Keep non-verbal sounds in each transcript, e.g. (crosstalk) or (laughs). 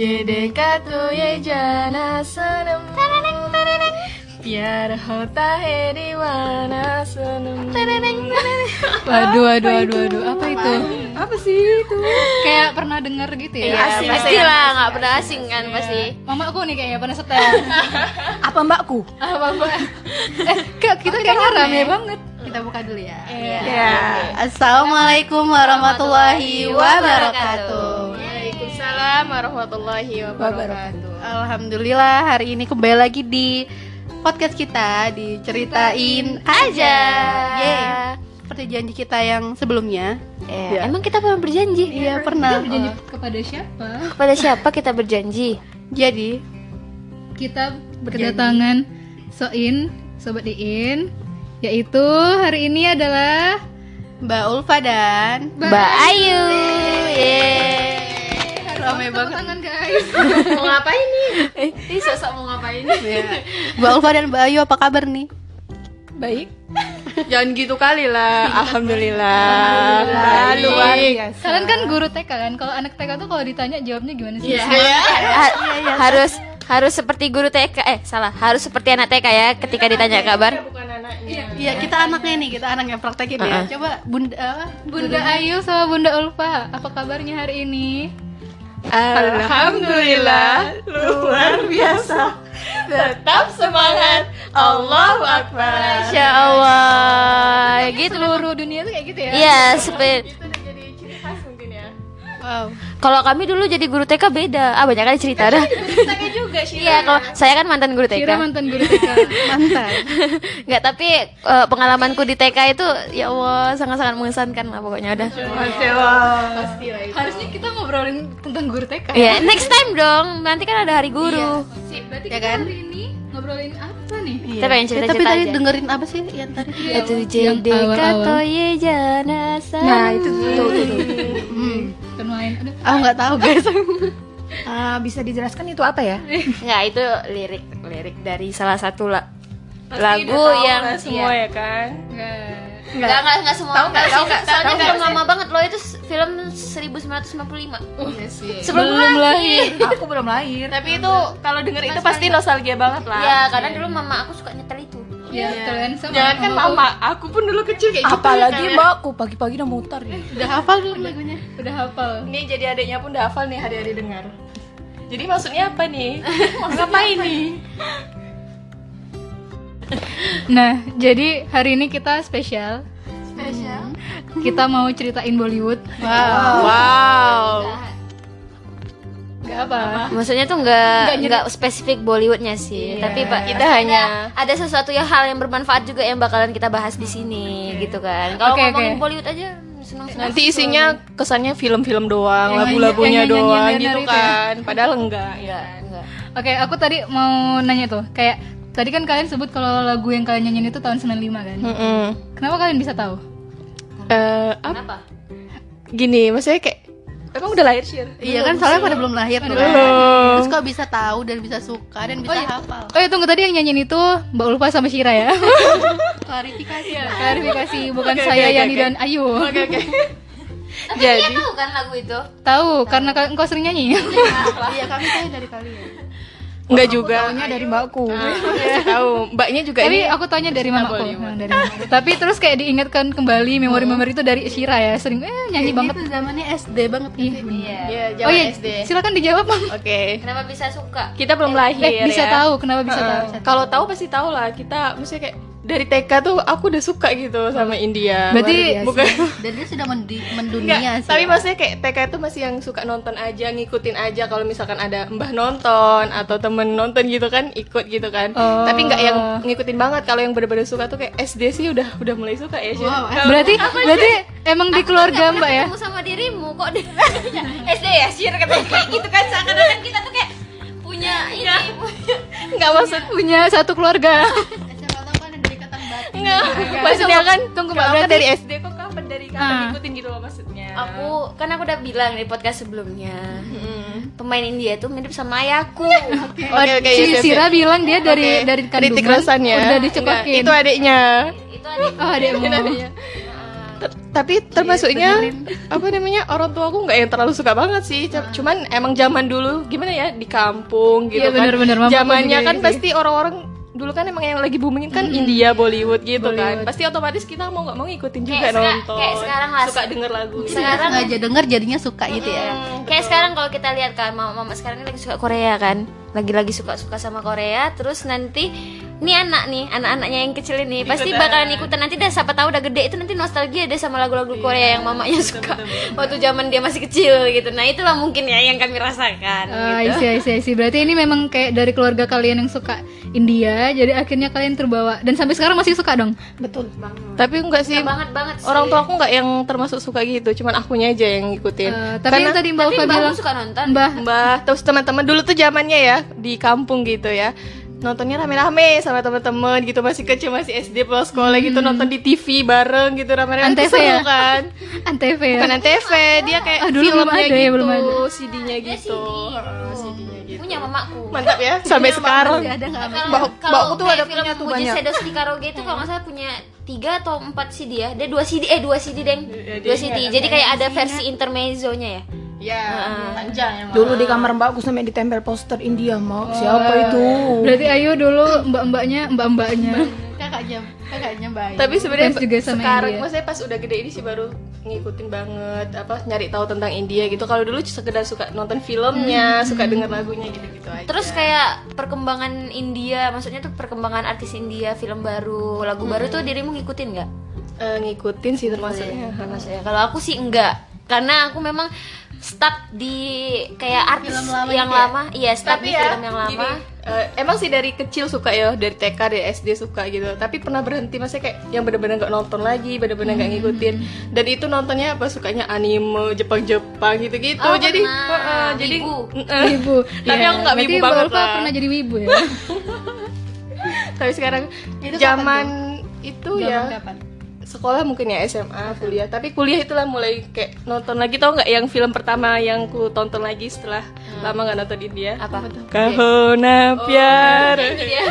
तुझे देखा तो ये जाना सनम प्यार होता है दीवाना सनम Waduh, waduh, waduh, waduh. Apa itu? apa sih itu Kayak pernah denger gitu ya? Iya, pasti lah, nggak pernah asing kan pasti. Mama aku nih kayaknya pernah setel. (laughs) apa mbakku Apa mbak? Eh, Kak, kita kayaknya rame banget. Kita buka dulu ya. ya Assalamualaikum warahmatullahi wabarakatuh. Waalaikumsalam warahmatullahi wabarakatuh Alhamdulillah hari ini kembali lagi di podcast kita diceritain aja. Yeay. Seperti janji kita yang sebelumnya. Ya, Emang kita pernah berjanji? Iya pernah. Berjanji kepada siapa? Kepada siapa kita berjanji? Jadi Kita berkedatangan Soin, Sobat Iin Yaitu hari ini adalah Mbak Ulfa dan Mbak Ayu. Yeay. Rame banget. tangan guys. (laughs) Mau ngapain nih? Ini sosok mau ngapain (laughs) Mbak Ulfa dan Mbak Ayu apa kabar nih? baik. Jangan gitu kali lah. Alhamdulillah, Alhamdulillah. luar biasa. Kalian kan guru TK kan? Kalau anak TK tuh kalau ditanya jawabnya gimana sih? Ha- harus harus seperti guru TK eh salah. Harus seperti anak TK ya ketika ditanya kabar. bukan anaknya. Iya kita anaknya nih. Kita anaknya praktekin ya. Coba Bunda? Bunda Ayu sama Bunda Ulfa, apa kabarnya hari ini? Alhamdulillah. Luar biasa. Tetap semangat. Allahu Akbar. Masya Allah. Gitu Seluruh dunia tuh kayak gitu ya? iya seperti itu udah jadi ciri khas mungkin ya. Wow. Kalau kami dulu jadi guru TK beda ah banyak kali cerita dah (laughs) ceritanya juga sih iya kalau saya kan mantan guru TK Kira mantan guru TK. Mantan. (laughs) nggak tapi eh, pengalamanku di TK itu ya Allah sangat-sangat mengesankan lah pokoknya udah Masya Allah Harusnya kita ngobrolin tentang guru TK. ya next time dong nanti kan ada hari guru Sip, berarti Ya kita kan? hari ini ngobrolin apa nih? kita pengen Eh, cerita-cerita tapi tadi aja dengerin apa sih yang tadi? itu Yang jadi awal-awal. kato ye jana nah itu tuh, tuh, tuh. Kan main. Aduh, Aku nggak tahu guys. (laughs) Ah, bisa dijelaskan itu apa ya? Nggak (laughs) itu lirik lirik dari salah satu la- Pasti lagu yang lah semua iya. ya kan? Enggak. Nggak, nggak, nggak semua. Tahu nggak, tahu nggak, Soalnya tahu nggak? film lama banget loh itu film 1995 Iya sih. sebelum Belum lahir. (laughs) aku belum lahir. Tapi itu kalau denger itu pasti nostalgia banget lah. Ya karena dulu mama aku suka nyetel itu Ya, betul kan sama. jangan kan mama aku pun dulu kecil kayak gitu Apalagi kan. mbakku pagi-pagi udah muter nih. Udah hafal belum lagunya? Udah hafal. Nih jadi adiknya pun udah hafal nih hari-hari dengar. Jadi maksudnya apa nih? (laughs) Ngapain nih? (laughs) Nah, jadi hari ini kita spesial. Spesial. Kita mau ceritain Bollywood. Wow. Gak apa. maksudnya tuh nggak nggak spesifik Bollywoodnya sih tapi pak Kita hanya ada sesuatu yang hal yang bermanfaat juga yang bakalan kita bahas di sini gitu kan kalau Oke, ngomongin oke. Bollywood aja senang senang nanti isinya kesannya film-film doang, lagu-lagunya doang gitu itu ya. kan. Padahal enggak ya. enggak Oke, aku tadi mau nanya tuh, kayak tadi kan kalian sebut kalau lagu yang kalian nyanyiin itu tahun 95 kan? Mm-mm. Kenapa kalian bisa tahu? Eh, apa? kenapa Gini, maksudnya kayak emang udah lahir sih? Iya kan soalnya pada belum lahir tuh. kan. Terus kok bisa tahu dan bisa suka dan bisa hafal. Oh ya tunggu tadi yang nyanyiin itu Mbak Ulfa sama Shira ya? (laughs) Klarifikasi. Klarifikasi, bukan saya oke, Yani dan Ayu. Oke oke. (laughs) tapi Jadi- dia tahu kan lagu itu Tahu karena ka- engkau sering nyanyi. Iya kami tahu dari kalian. Enggak juga. Taunya dari mbakku. Tahu, mbaknya juga Tapi ini aku tanya dari mamaku. Nah, dari mamaku. Tapi terus kayak diingatkan kembali memori-memori itu dari Shira ya. Sering eh nyanyi banget. Itu zamannya SD banget Iya. gitu. iya Iya, Oh zaman iya, SD. silakan dijawab, Mam. (laughs) Oke. kenapa bisa suka Kita belum lahir Eh, bisa ya. tahu kenapa bisa Heeh. tahu? Kalau tahu pasti tahu lah. Kita maksudnya kayak dari TK tuh aku udah suka gitu sama India. Berarti bukan (laughs) Dan dia sudah mendi- mendunia sih. tapi maksudnya kayak TK itu masih yang suka nonton aja, ngikutin aja kalau misalkan ada mbah nonton atau temen nonton gitu kan, ikut gitu kan. Oh. Tapi nggak yang ngikutin banget. Kalau yang bener-bener suka tuh kayak SD sih udah udah mulai suka ya. Wow, Berarti berarti emang di keluarga Mbak ya? ketemu sama dirimu kok di (laughs) SD ya sih katanya kayak gitu kan seakan-akan kita tuh kayak punya ini punya nggak maksud Punya satu keluarga. (laughs) ikatan batin. nggak maksudnya kan Tunggu, Mbak, berarti- dari SD kok kapan dari kapan Ah. ngikutin gitu loh maksudnya. aku kan aku udah bilang di podcast sebelumnya Mm. pemain India tuh mirip sama ayahku (laughs) Oke oke si iya, iya, Sira iya. bilang dia dari Oke. dari kandungan ya. udah Enggak, dicekokin. Itu adiknya. itu adik Oh, adikmu. Adiknya. Tapi termasuknya apa namanya orang tua aku nggak yang terlalu suka banget sih C- cuman emang zaman dulu gimana ya di kampung gitu Iya, kan bener-bener. Mamaku zamannya kan pasti orang-orang dulu kan emang yang lagi booming kan India Bollywood gitu kan. Pasti otomatis kita mau nggak mau ngikutin juga Kayak seka- nonton. kayak sekarang lah. suka denger lagu. Sekarang Sengaja denger jadinya suka gitu ya. kayak sekarang kalau kita lihat kan mama, mama sekarang ini lagi suka Korea kan. Lagi-lagi suka-suka sama Korea terus nanti ini anak nih anak-anaknya yang kecil ini pasti bakalan ikutan nanti dah siapa tahu udah gede itu nanti nostalgia deh sama lagu-lagu Korea yang mamanya suka waktu zaman dia masih kecil gitu nah itulah mungkin ya yang kami rasakan Ah, gitu. I see, I see, I see. Berarti ini memang kayak dari keluarga kalian yang suka India, jadi akhirnya kalian terbawa dan sampai sekarang masih suka dong. Betul. tapi enggak sih banget banget sih. orang tua aku nggak yang termasuk suka gitu cuman akunya aja yang ngikutin Eh, tapi yang tadi Mbak Ulfa bilang, suka nonton Mbah, Mbah, terus teman-teman dulu tuh zamannya ya di kampung gitu ya. Nontonnya rame-rame sama teman-teman gitu masih kecil masih SD pulang sekolah gitu nonton di TV bareng gitu rame-rame Antv Itu seru ya? kan. (laughs) Antv ya. Bukan Antv, dia kayak Ah, dulu belum filmnya ada ya, gitu, belum ada. CD-nya gitu. Heeh, CD-nya gitu. punya mamaku Mantap ya sampai sekarang. Ada nggak? Mbak- kalau mbakku tuh ada film punya tuh banyak. Sedos di karaoke itu kalau nggak salah punya tiga atau empat CD ya? Dia dua CD eh dua CD deng. Dua CD jadi kayak ada versi intermezzonya ya? Ya, panjang emang. Dulu di kamar mbakku sampai ditempel poster India, Mak. Siapa itu? berarti Ayu dulu mbak-mbaknya, mbak-mbaknya. Kakaknya, kakaknya baik. Tapi sebenarnya juga sama sekarang India. maksudnya pas udah gede ini sih baru ngikutin banget apa nyari tahu tentang India gitu. Kalau dulu sekedar suka nonton filmnya, suka denger lagunya gitu-gitu aja. terus kayak perkembangan India maksudnya tuh perkembangan artis India film baru lagu baru tuh dirimu ngikutin nggak Eh, ngikutin sih termasuknya. Termasuk ya. kalau aku sih enggak karena aku memang stuck di kayak artis yang lama iya stuck di film yang lama gini, eh, emang sih dari kecil suka ya, dari TK, dari SD suka gitu. Tapi pernah berhenti, maksudnya kayak yang bener-bener nggak nonton lagi, bener-bener nggak ngikutin. Dan itu nontonnya apa? Sukanya anime, Jepang-Jepang gitu-gitu. Oh, jadi, heeh, jadi Wibu. eh, Wibu. (laughs) Tapi Iya, aku nggak wibu banget lah. pernah jadi wibu ya. (laughs) Tapi sekarang Itu zaman itu Zaman ya kapan? Sekolah mungkin ya SMA kuliah. Tapi kuliah itulah mulai kayak nonton lagi. Tau nggak yang film pertama yang ku tonton lagi setelah lama nggak nonton India apa? Kahona Pyar Iya.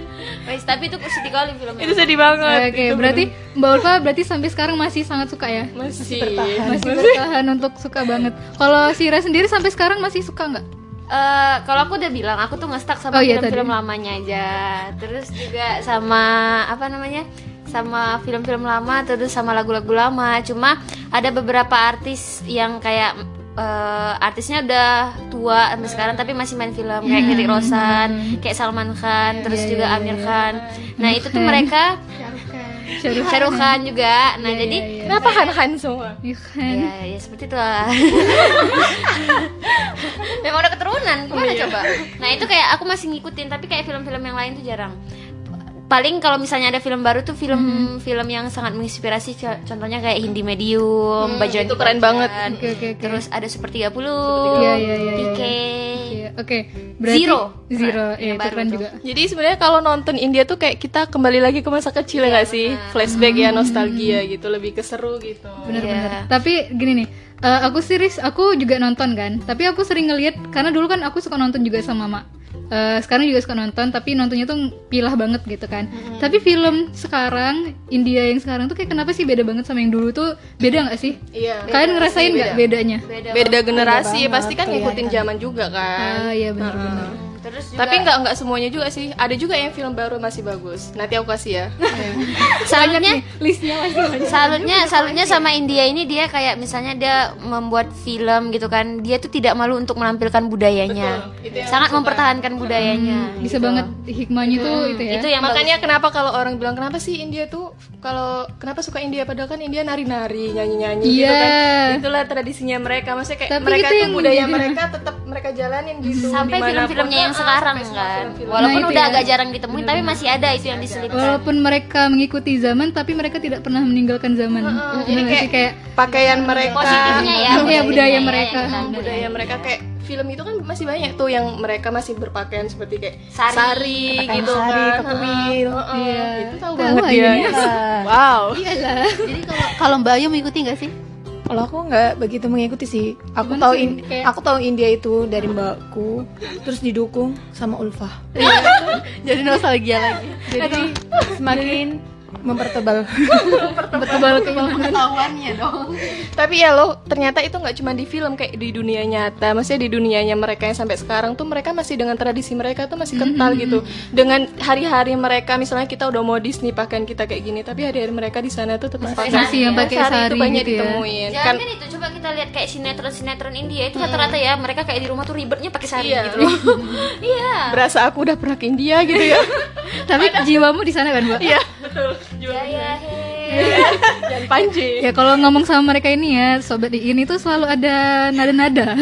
(laughs) Wes, tapi itu sedih kali filmnya. Itu sedih banget. Oke, Itu berarti Mbak Ulfa berarti sampai sekarang masih sangat suka ya? bener- masih Masih. Bertahan untuk suka banget. Kalau Sira sendiri sampai sekarang masih suka nggak? Eh, kalau aku udah bilang aku tuh nge-stuck sama Oh, iya, film-film lamanya aja. Terus juga sama apa namanya? Sama film-film lama terus sama lagu-lagu lama. Cuma ada beberapa artis yang kayak eh, artisnya udah tua sampai sekarang tapi masih main film kayak Hetty Rosan, kayak Salman Khan, terus juga Amir Khan. Nah, itu tuh mereka (laughs) Shahrukh Shah Rukh Khan juga. Nah, jadi kenapa Han Han semua Iya ya, ya seperti itu lah. (laughs) Memang udah keturunan, gimana coba? Nah itu kayak aku masih ngikutin, tapi kayak film-film yang lain tuh jarang. Paling kalau misalnya ada film baru tuh film-film yang sangat menginspirasi, co- contohnya kayak Hindi Medium, Bajrang itu keren banget. Oke, oke, oke. Terus ada Sepertiga Puluh, Iya, iya, iya, iya. PK. Iya, Oke, berarti Zero. Zero, Keren, iya yang itu baru keren tuh. juga. jadi sebenarnya kalau nonton India tuh kayak kita kembali lagi ke masa kecil ya nggak sih flashback ya nostalgia gitu lebih keseru gitu Bener-bener. Tapi gini nih, eh, aku series aku juga nonton kan. Tapi aku sering ngeliat karena dulu kan aku suka nonton juga sama mama. Eh, sekarang juga suka nonton, tapi nontonnya tuh pilah banget gitu kan. Tapi film sekarang India yang sekarang tuh kayak kenapa sih beda banget sama yang dulu tuh? Beda nggak sih? iya. Kalian ngerasain nggak bedanya? beda generasi pasti kan ngikutin zaman juga kan. Ah iya benar-benar. Terus juga Tapi nggak nggak semuanya juga sih. Ada juga yang film baru masih bagus. Nanti aku kasih ya. (laughs) salutnya Listnya masih banyak. salutnya salutnya sama India ini dia kayak misalnya dia membuat film gitu kan dia tuh tidak malu untuk menampilkan budayanya Betul, sangat mempertahankan budayanya Bisa banget hikmahnya tuh itu ya. itu yang Makanya kenapa kalau orang bilang kenapa sih India tuh kalau kenapa suka India padahal kan India nari-nari, nyanyi-nyanyi gitu Iya. kan. Itulah tradisinya mereka. Maksudnya kayak Tapi mereka itu tuh yang budaya mereka tetap mereka jalanin gitu. sampai film-filmnya yang sekarang kan walaupun Nah, udah ya. agak jarang ditemuin tapi masih ada itu yang diselipkan Walaupun mereka mengikuti zaman, tapi mereka tidak pernah meninggalkan zaman. Heeh, Iya jadi kayak, kayak pakaian mereka, positifnya ya Iya, budaya ya, mereka. kita ambil. budaya mereka kayak film itu kan masih banyak tuh yang mereka masih berpakaian seperti kayak Sari. sari, gitu sari, kan. kekuil. Heeh, Iya. Itu tahu Tahu banget dia. nih. (laughs) Wow. Jadi kalau kalau Mbak Ayu mengikuti nggak sih? Kalau aku nggak begitu mengikuti sih. Aku Cuman tahu sih, in- kayak- aku tahu India itu dari mbakku, terus didukung sama Ulfa. (laughs) Jadi nostalgia lagi. Jadi semakin mempertebal (laughs) keimanan. Pengetahuannya dong. Tapi ya lo ternyata itu nggak cuma di film kayak di dunia nyata, maksudnya di dunianya mereka yang sampai sekarang tuh mereka masih dengan tradisi mereka tuh masih kental gitu. Dengan hari-hari mereka misalnya kita udah modis nih pakaian kita kayak gini, tapi hari-hari mereka di sana tuh tetap pakai Masih yang pakai Sehari itu sari banyak gitu ya. ditemuin. Jangan Kan kan itu coba kita lihat kayak sinetron-sinetron India itu rata-rata ya mereka kayak di rumah tuh ribetnya pakai sari Iya. gitu loh. (laughs) Iya. berasa aku udah pernah ke India gitu ya. (laughs) Tapi jiwamu di sana kan, Mbak? Iya, betul. Jaya he. (laughs) Dan panji. Ya kalau ngomong sama mereka ini ya, sobat di ini tuh selalu ada nada-nada.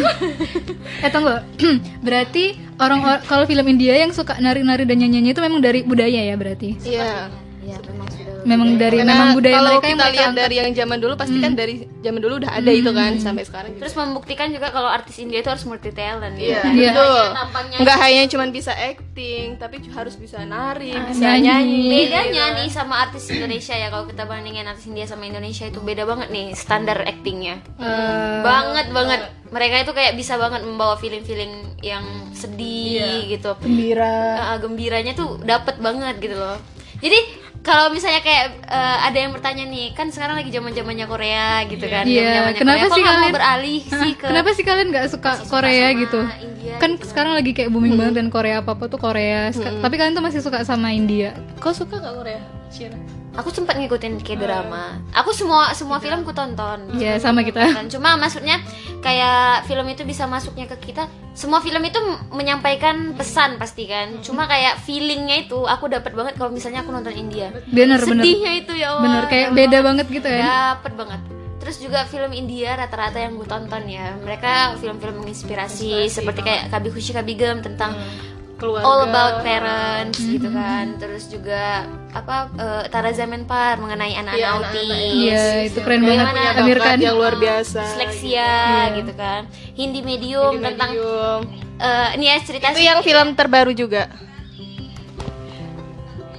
eh tunggu, (clears throat) berarti orang or- kalau film India yang suka nari-nari dan nyanyi itu memang dari budaya ya berarti. Iya. Ya memang. Memang dari Karena memang budaya kalau mereka yang kita lihat dari yang zaman dulu pasti kan dari zaman dulu udah ada itu kan sampai sekarang juga. Terus membuktikan juga kalau artis India itu harus multi talent. Iya, Iya. betul. tampangnya Nggak hanya cuma bisa acting, tapi juga harus bisa nari, bisa nyanyi. nyanyi. Bedanya nih sama artis Indonesia ya kalau kita bandingin artis India sama Indonesia itu beda banget nih standar actingnya. Eh, banget banget. Mereka itu kayak bisa banget membawa feeling-feeling yang sedih gitu. gembira uh, gembiranya tuh dapet banget gitu loh jadi kalau misalnya kayak uh, ada yang bertanya nih kan sekarang lagi zaman zamannya Korea gitu kan Iya, zaman-zamannya kenapa Korea. Kok sih mau kalian- beralih sih ke Kenapa sih kalian nggak suka suka Korea sama gitu? India Kan gitu? sekarang lagi kayak booming banget dan Korea apa apa tuh Korea. Seka- Tapi kalian tuh masih suka sama India. Kau suka nggak Korea? Cina. Aku sempat ngikutin kayak drama. Aku semua semua film ku tonton. Iya, sama kita. Dan cuma maksudnya kayak film itu bisa masuknya ke kita. Semua film itu menyampaikan pesan pasti kan. Cuma kayak feelingnya itu aku dapat banget kalau misalnya aku nonton India. Bener bener. sedihnya itu ya Allah. Bener kayak beda banget gitu ya. dapet banget. Terus juga film India rata-rata yang gue tonton ya. Mereka film-film menginspirasi seperti kayak Kabi Khushi Kabi Gem tentang Keluarga. all about parents gitu kan terus juga apa uh, Tara Zaman Par mengenai anak-anak Iya, anak-anak autis Iya, itu keren Yang banget. punya Amir Khan. yang luar biasa. disleksia gitu kan Hindi medium Di tentang medium. eh, ini ya cerita itu yang film terbaru juga.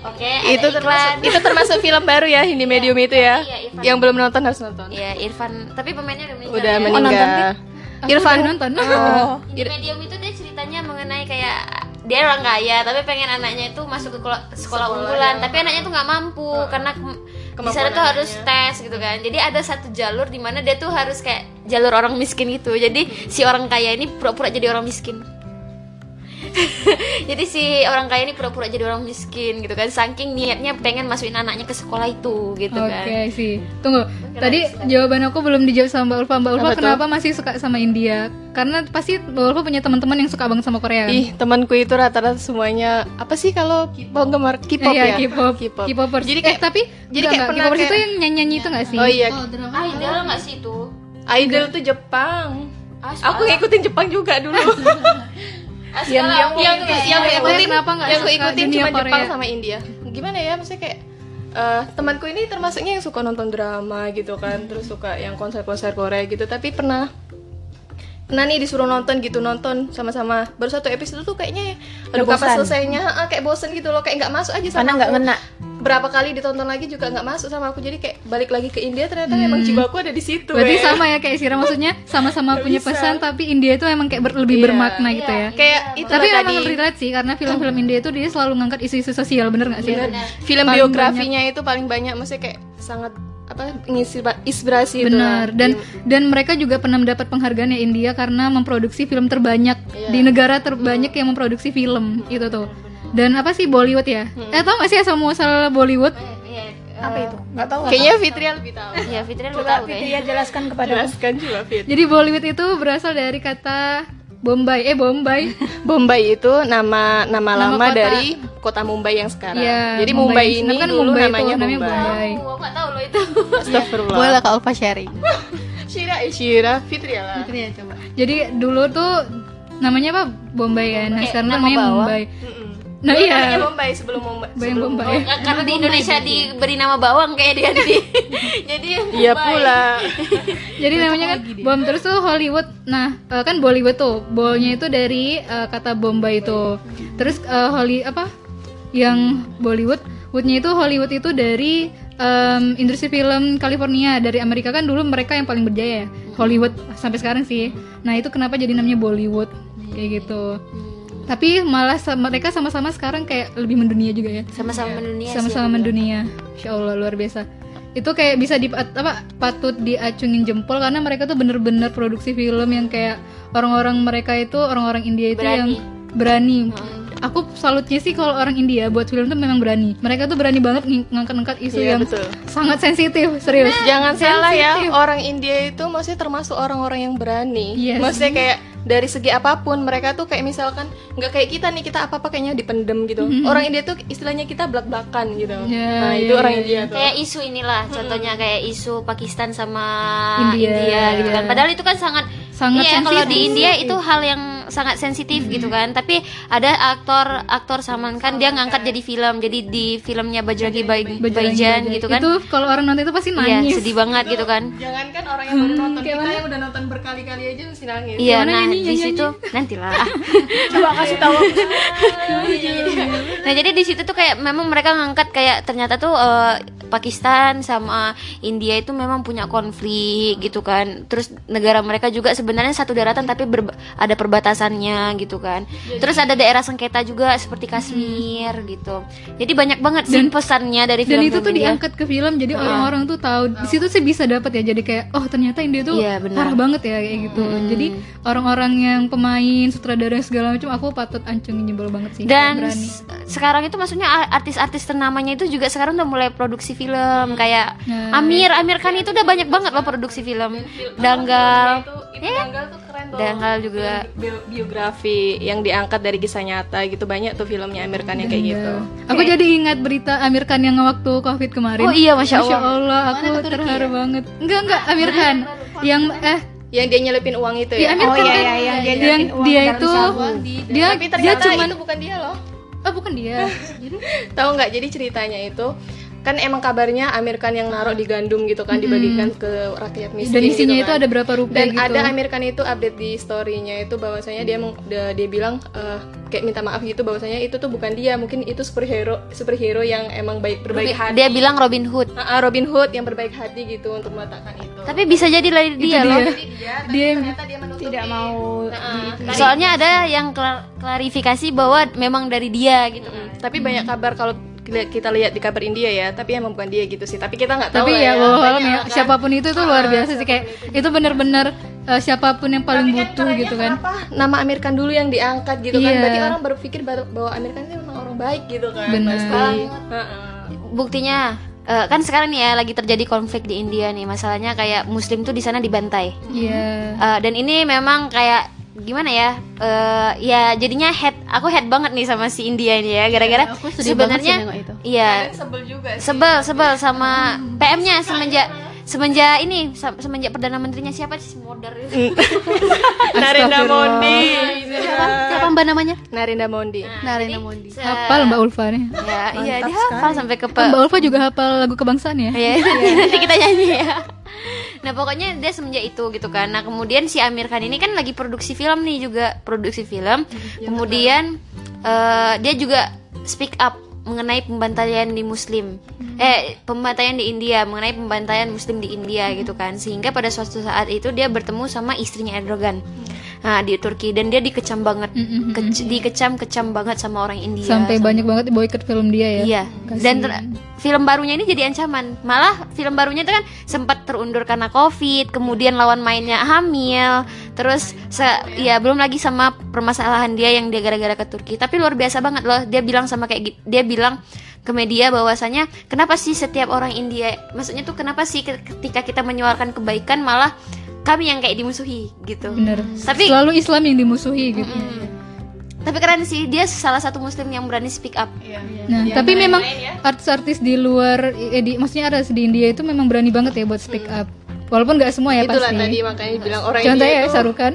oke itu ada termasuk itu termasuk film baru ya Hindi Medium itu ya. Iya, Irfan. yang belum nonton harus nonton. ya Irfan tapi pemainnya udah meninggal Udah ya. meninggal. Aku Irfan udah nonton. Oh. Hindi medium itu dia orang kaya tapi pengen anaknya itu masuk ke sekolah, sekolah unggulan. Tapi anaknya tuh nggak mampu karena ke, di sana tuh harus tes gitu kan. Jadi ada satu jalur di mana dia tuh harus kayak jalur orang miskin gitu jadi si orang kaya ini pura-pura jadi orang miskin (laughs) jadi si orang kaya ini pura-pura jadi orang miskin gitu kan saking niatnya pengen masukin anaknya ke sekolah itu gitu Oke kan sih. Tunggu. Tadi jawaban aku belum dijawab sama Mbak Ulfa. Mbak Ulfa Apa tuh? kenapa masih suka sama India? Karena pasti Mbak Ulfa punya teman-teman yang suka banget sama Korea kan? Ih, temanku itu rata-rata semuanya apa sih kalau penggemar K-pop Iya, ya? K-pop. K-pop. K-popers. Jadi eh, kayak tapi jadi enggak, kayak enggak. pernah K-popers itu yang nyanyi-nyanyi itu enggak sih? Oh iya, idol nggak sih itu idol tuh Jepang. Ah, Aku ngikutin Jepang juga dulu. (laughs) yang yang yang yang ikutin kenapa nggak yang suka ikutin cuma Korea? Jepang sama India. Gimana ya maksudnya kayak eh, temanku ini termasuknya yang suka nonton drama gitu kan, terus suka yang konser-konser Korea gitu, tapi pernah pernah nih disuruh nonton gitu nonton sama-sama baru satu episode tuh kayaknya aduh Udah kapan selesainya Ah, kayak bosen gitu loh kayak nggak masuk aja sama karena nggak aku. ngena berapa kali ditonton lagi juga nggak masuk sama aku jadi kayak balik lagi ke India ternyata memang jiwaku ada di situ Berarti eh. sama ya kayak Sira maksudnya sama-sama punya bisa. pesan tapi India itu emang kayak ber- lebih Iya, bermakna gitu ya. kayak itu Tapi loh memang tadi relate sih karena film-film India itu dia selalu ngangkat isu-isu sosial bener nggak sih? film Paling biografinya itu paling banyak maksudnya kayak sangat apa inspira- inspirasi itu Benar. Dan dan mereka juga pernah mendapat penghargaan ya India karena memproduksi film terbanyak. Iya. di negara terbanyak yang memproduksi film itu tuh. Dan apa sih Bollywood ya? Eh tau gak sih asal muasal Bollywood? Iya, apa itu? Nggak tahu kayaknya Fitri lebih tahu ya Fitri lu coba tahu Fitria jelaskan kepada jelaskan juga Fit. Jadi Bollywood itu berasal dari kata Bombay. Eh Bombay. (laughs) Bombay itu nama nama, Nama lama kota. dari kota Mumbai yang sekarang Iya, jadi Mumbai, ini Sebenarnya kan dulu Mumbai itu namanya Mumbai, Bombay. Oh, nggak tahu loh itu (laughs) Astagfirullah Boleh Kak Ulfa sharing. (laughs) Shira eh Shira Fitri ya lah Iya, coba. Jadi dulu tuh namanya apa? Bombay kan. Nah, Kayak sekarang nama namanya bawah. Mumbai. Nah Dulu iya. namanya Bombay sebelum Mumbai Bayang sebelum- Bombay. Ka- karena di Indonesia diberi nama bawang kayak dia di (laughs) jadi Iya pula (laughs) Jadi namanya kan bom terus tuh Hollywood. Nah, eh, kan Bollywood tuh. Bolnya itu dari eh, kata Bombay itu. Terus eh, Holly apa? Yang Bollywood, Woodnya itu Hollywood itu dari em, industri film California dari Amerika kan dulu mereka yang paling berjaya ya. Hollywood sampai sekarang sih. Nah, itu kenapa jadi namanya Bollywood kayak gitu. Tapi malah mereka sama-sama sekarang kayak lebih mendunia juga ya. Sama-sama mendunia sih sama-sama mendunia. Insya Allah luar biasa. Itu kayak bisa di apa patut diacungin jempol karena mereka tuh bener-bener produksi film yang kayak orang-orang mereka itu orang-orang India itu Berani. yang berani aku salutnya sih kalau orang India buat film tuh memang berani mereka tuh berani banget ng- ngangkat-ngangkat isu Iya, yang betul. sangat sensitif serius Jangan salah ya, Sensitif. orang India itu maksudnya termasuk orang-orang yang berani. Yes. Maksudnya kayak dari segi apa pun mereka tuh kayak misalkan nggak kayak kita nih kita apa apa kayaknya dipendem gitu. Orang India tuh istilahnya kita belak belakan gitu. Mm-hmm. Ya, nah ya, itu orang ya, India tuh. kayak isu inilah contohnya kayak isu Pakistan sama India, India, gitu kan iya. padahal itu kan sangat Sangat iya kalau sensitif. di India itu hal yang sangat sensitif gitu kan. Tapi ada aktor aktor Salman Khan dia ngangkat jadi film. Jadi di filmnya Bajrangi Bai- Baijan gitu kan. Itu kalau orang nonton itu pasti iya nangis. sedih banget gitu kan. Jangankan orang yang baru nonton, kita yang udah nonton berkali-kali aja mesti nangis. iya Gimana nah nyanyi, di nyanyi, situ. Nantilah. (laughs) Coba kasih tahu. Nah jadi di situ tuh kayak memang mereka ngangkat kayak ternyata tuh eh, Pakistan sama India itu memang punya konflik gitu kan. Terus negara mereka juga sebenarnya satu daratan tapi berba- ada perbatasannya gitu kan. Terus ada daerah sengketa juga seperti Kashmir gitu. Jadi banyak banget sih pesannya dari dan film itu tuh diangkat ke film jadi orang-orang tuh tahu di situ sih bisa dapat ya jadi kayak oh ternyata India tuh Iya, benar. parah banget ya kayak gitu jadi orang-orang yang pemain sutradara segala macam aku patut ancungin jempol banget sih Dan sekarang itu maksudnya artis-artis ternamanya itu juga sekarang udah mulai produksi film kayak Nah, Amir, Amir Khan itu udah banyak banget loh produksi film. Danggal, itu, itu Danggal tuh keren tuh. Danggal juga. Bio- biografi yang diangkat dari kisah nyata gitu banyak tuh filmnya Amir Khan yang kayak gitu. aku jadi ingat berita Amir Khan yang waktu covid kemarin Oh iya, Masya Allah. aku terharu banget enggak enggak Amir Khan yang eh Yang dia nyelipin uang itu Iya, ya. Amir Oh Khan iya kan iya yang dia yang uang dia ke dalam itu sabun. dia Tapi dia ternyata cuman itu bukan dia loh. oh bukan dia (laughs) Tahu nggak? Jadi ceritanya itu kan emang kabarnya Amir Khan yang naruh di gandum gitu kan dibagikan ke rakyat miskin. dan isinya gitu itu kan. ada berapa rupiah dan gitu ada Amir Khan itu update di story-nya itu bahwasanya dia meng- dia, dia bilang eh, kayak minta maaf gitu bahwasanya itu tuh bukan dia mungkin itu superhero superhero yang emang baik berbaik hati Dia bilang Robin Hood. Ah, Robin Hood yang berbaik hati gitu untuk meletakkan itu Tapi bisa jadi dari dia loh. Dia, tapi Dia- ternyata dia menutupi Tidak mau Nah, Soalnya ada yang klar- klarifikasi bahwa memang dari dia gitu. Mm, tapi banyak kabar kalau kita- kita lihat di kabar India ya tapi emang bukan dia gitu sih tapi kita nggak tahu tapi ya bohong Banyak ya kan. siapa pun itu tuh luar biasa sih kayak itu bener-bener eh, siapa pun yang paling Tapi kan butuh kerennya gitu kan nama Amir Khan dulu yang diangkat gitu kan Iya. berarti orang berpikir bahwa Khan itu memang orang baik gitu kan Benar. pasti Heeh. Buktinya eh, kan sekarang nih ya lagi terjadi konflik di India nih. Masalahnya kayak muslim tuh di sana dibantai. iya Eh, dan ini memang kayak gimana ya? Eh, ya jadinya head aku head banget nih sama si India ini ya gara-gara sih sebenarnya nengok itu. iya sebel juga sih. sebel sebel sama PM-nya semenjak semenjak ini se- semenjak perdana menterinya siapa sih? Modar itu. (laughs) Narendra Modi Siapa, siapa mbak namanya? Narendra Modi Narendra Modi. Se- hafal mbak Ulfa nih. Ya iya dia hafal sampai ke Kan mbak Ulfa juga hafal lagu kebangsaan ya? Ya (laughs) nanti kita nyanyi ya nah pokoknya dia semenjak itu gitu kan. Nah kemudian si Amir Khan ini kan lagi produksi film nih juga. Produksi film. Kemudian eh, dia juga speak up mengenai pembantaian di Muslim. Eh pembantaian di India mengenai pembantaian Muslim di India gitu kan. Sehingga pada suatu saat itu dia bertemu sama istrinya Erdogan nah di Turki dan dia dikecam banget Mm-mm. Kec- dikecam kecam banget sama orang India sampai sama- banyak banget boykot film dia ya Iya. Dan ter- film barunya ini jadi ancaman. Malah film barunya itu kan sempat terundur karena Covid, kemudian lawan mainnya hamil, terus se- ya belum lagi sama permasalahan dia yang dia gara-gara ke Turki. Tapi luar biasa banget loh. Dia bilang sama kayak gitu. Dia bilang ke media bahwasanya kenapa sih setiap orang India maksudnya tuh kenapa sih ke- ketika kita menyuarakan kebaikan malah kami yang kayak dimusuhi gitu. bener Tapi- selalu Islam yang dimusuhi gitu Tapi keren sih dia salah satu muslim yang berani speak up. Nah, tapi memang artis-artis di luar, eh, di, maksudnya artis di India itu memang berani banget ya buat speak up. Walaupun nggak semua ya itulah pasti. tadi makanya bilang orang Contohnya India ya itu Sarukan.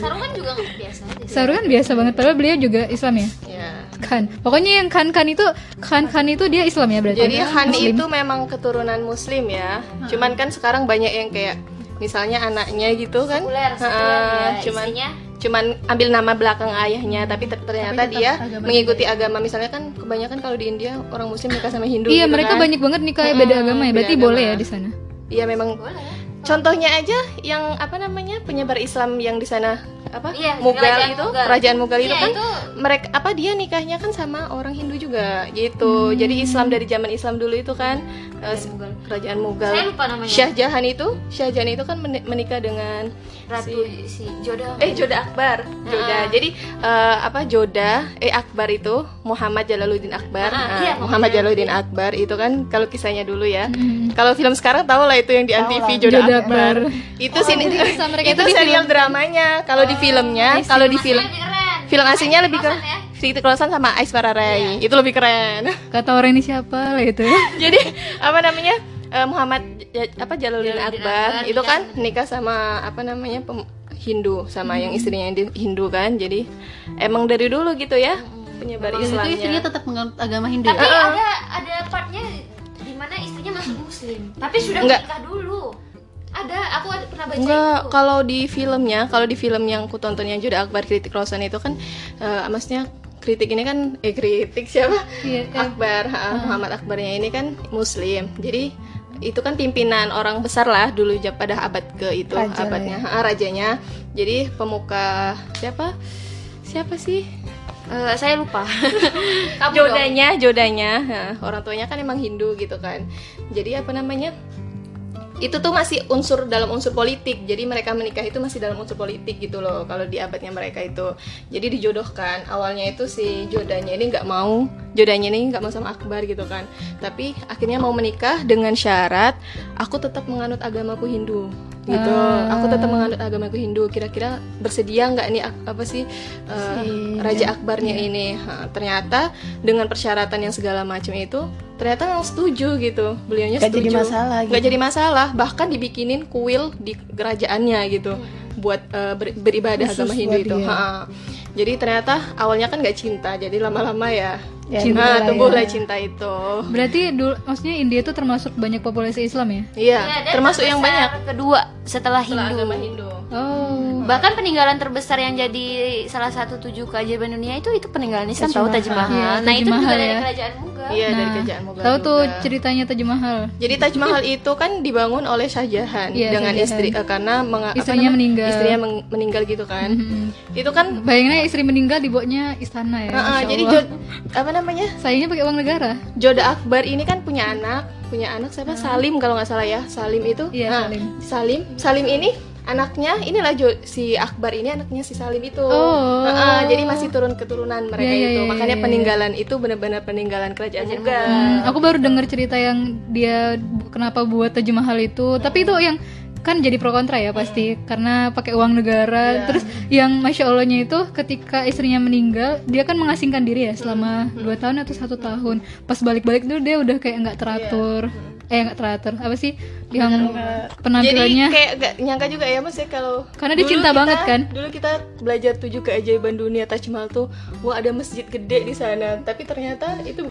Sarukan juga biasa. Sarukan biasa banget, padahal beliau juga Islam ya. ya. Khan. Pokoknya yang Khan Khan itu Khan Khan itu dia Islam ya berarti. Jadi Han itu memang keturunan Muslim ya. Cuman kan sekarang banyak yang kayak misalnya anaknya gitu kan. Sekuler, sekuler Ha-ha, ya, cuman istrinya. cuman ambil nama belakang ayahnya tapi ter- ternyata dia mengikuti agama misalnya kan kebanyakan kalau di India orang muslim nikah sama Hindu Iya, gitu mereka kan. banyak banget nikah beda agama ya. Berarti agama. boleh ya di sana. Iya memang contohnya aja yang apa namanya penyebar Islam yang di sana apa Iya, Mughal kerajaan itu Mughal. kerajaan Mughal itu Iya, kan itu- mereka apa dia nikahnya kan sama orang Hindu juga gitu jadi Islam dari zaman Islam dulu itu kan eh, Mughal. kerajaan Mughal Saya lupa namanya. Syah Jahan itu Syah Jahan itu kan meni- menikah dengan Ratu si Jodoh. eh Joda Akbar. Joda jadi eh, apa Joda eh Akbar itu Muhammad Jalaluddin Akbar. Ah, Nah, iya, Muhammad Jalaluddin. Akbar itu kan kalau kisahnya dulu ya. Kalau film sekarang tahu lah itu yang di antv Joda, Joda Akbar. Akbar. itu kisah mereka itu itu di serial dramanya. Kalau di filmnya kalau di film film aslinya lebih Keren ya. Siti Klosan sama Ais Pararai itu lebih keren. Kata orang ini siapa lah itu. Ya. (laughs) jadi apa namanya eh, Muhammad apa Jalaluddin Jalaluddin Akbar Akbar itu nikah kan nikah sama apa namanya pem- Hindu sama yang istrinya yang di- Hindu kan jadi emang dari dulu gitu ya penyebar Dan itu istrinya tetap menganut agama Hindu Tapi ya? ada ada partnya di mana istrinya masuk muslim, tapi sudah Enggak. menikah dulu. Ada, aku ada pernah baca Enggak, itu. kalau di filmnya, kalau di film yang ku tonton yang Joda Akbar kritik Rosan itu kan eh, maksudnya kritik ini kan eh kritik siapa? Iya, eh. Akbar, ha, Muhammad Akbarnya ini kan muslim. Jadi itu kan pimpinan orang besar lah dulu pada abad ke itu Raja abadnya ha, rajanya. Jadi pemuka siapa? Siapa sih? Eh, saya lupa. (laughs) Kamu dong. jodanya, jodanya, ha, orang tuanya kan emang Hindu gitu kan. Jadi apa namanya? Itu tuh masih unsur dalam unsur politik. Jadi mereka menikah itu masih dalam unsur politik gitu loh. Kalau di abadnya mereka itu, jadi dijodohkan. Awalnya itu si jodanya ini nggak mau, jodanya ini nggak mau sama Akbar gitu kan. Tapi akhirnya mau menikah dengan syarat aku tetap menganut agamaku Hindu gitu. Aku tetap menganut agamaku Hindu. Kira-kira bersedia nggak nih apa sih uh, Raja Akbarnya ini? Ha, ternyata dengan persyaratan yang segala macam itu ternyata memang setuju gitu. Beliaunya Nggak setuju. jadi masalah gitu. jadi masalah. Bahkan dibikinin kuil di kerajaannya gitu buat uh, ber- beribadah Khusus agama Hindu itu. Ha. Jadi ternyata awalnya kan nggak cinta, jadi lama-lama ya, Ya, cinta, tumbuhlah tumbuhlah ya. cinta itu. Berarti dulu maksudnya India itu termasuk banyak populasi Islam ya? Iya, Ya, termasuk yang banyak kedua setelah setelah Hindu. agama Hindu. Oh. Bahkan peninggalan terbesar yang jadi salah satu tujuh keajaiban dunia itu itu peninggalan Islam Taj tahu Taj Mahal. Iya, nah Taj itu juga dari ya. kerajaan Mughal. Iya dari Nah, kerajaan Mughal. Tahu tuh juga. ceritanya Taj Mahal. Jadi Taj Mahal itu kan dibangun oleh Shah Jahan Iya, dengan Shah Jahan. istri eh, karena apa Istrinya namanya? meninggal. Istrinya meng- meninggal gitu kan. Mhm. Itu kan Bayanginnya istri meninggal dibuatnya istana ya. Heeh, Masya jadi. Jod, apa namanya? sayangnya pakai uang negara. Joda Akbar ini kan punya anak, punya anak siapa? Salim kalau nggak salah ya. Salim itu. Iya, Nah, Salim. Salim, Salim ini anaknya inilah Jo- si Akbar ini anaknya si Salim itu. Oh. Heeh, jadi masih turun keturunan mereka Iya, iya, itu. iya, Makanya iya. peninggalan itu benar-benar peninggalan kerajaan juga. Hmm, aku baru dengar cerita yang dia kenapa buat Taj Mahal itu. Tapi itu yang kan jadi pro kontra ya pasti karena pakai uang negara. Terus yang masya Allahnya itu ketika istrinya meninggal dia kan mengasingkan diri ya selama dua tahun atau satu tahun. Pas balik-balik tuh dia udah kayak nggak teratur. Eh nggak teratur apa sih yang Jadi penampilannya kayak gak nyangka juga ya mas ya kalau Karena dia cinta kita- banget kan? Dulu kita belajar tujuh keajaiban dunia Taj Mahal tuh, wah ada masjid gede di sana. Tapi ternyata itu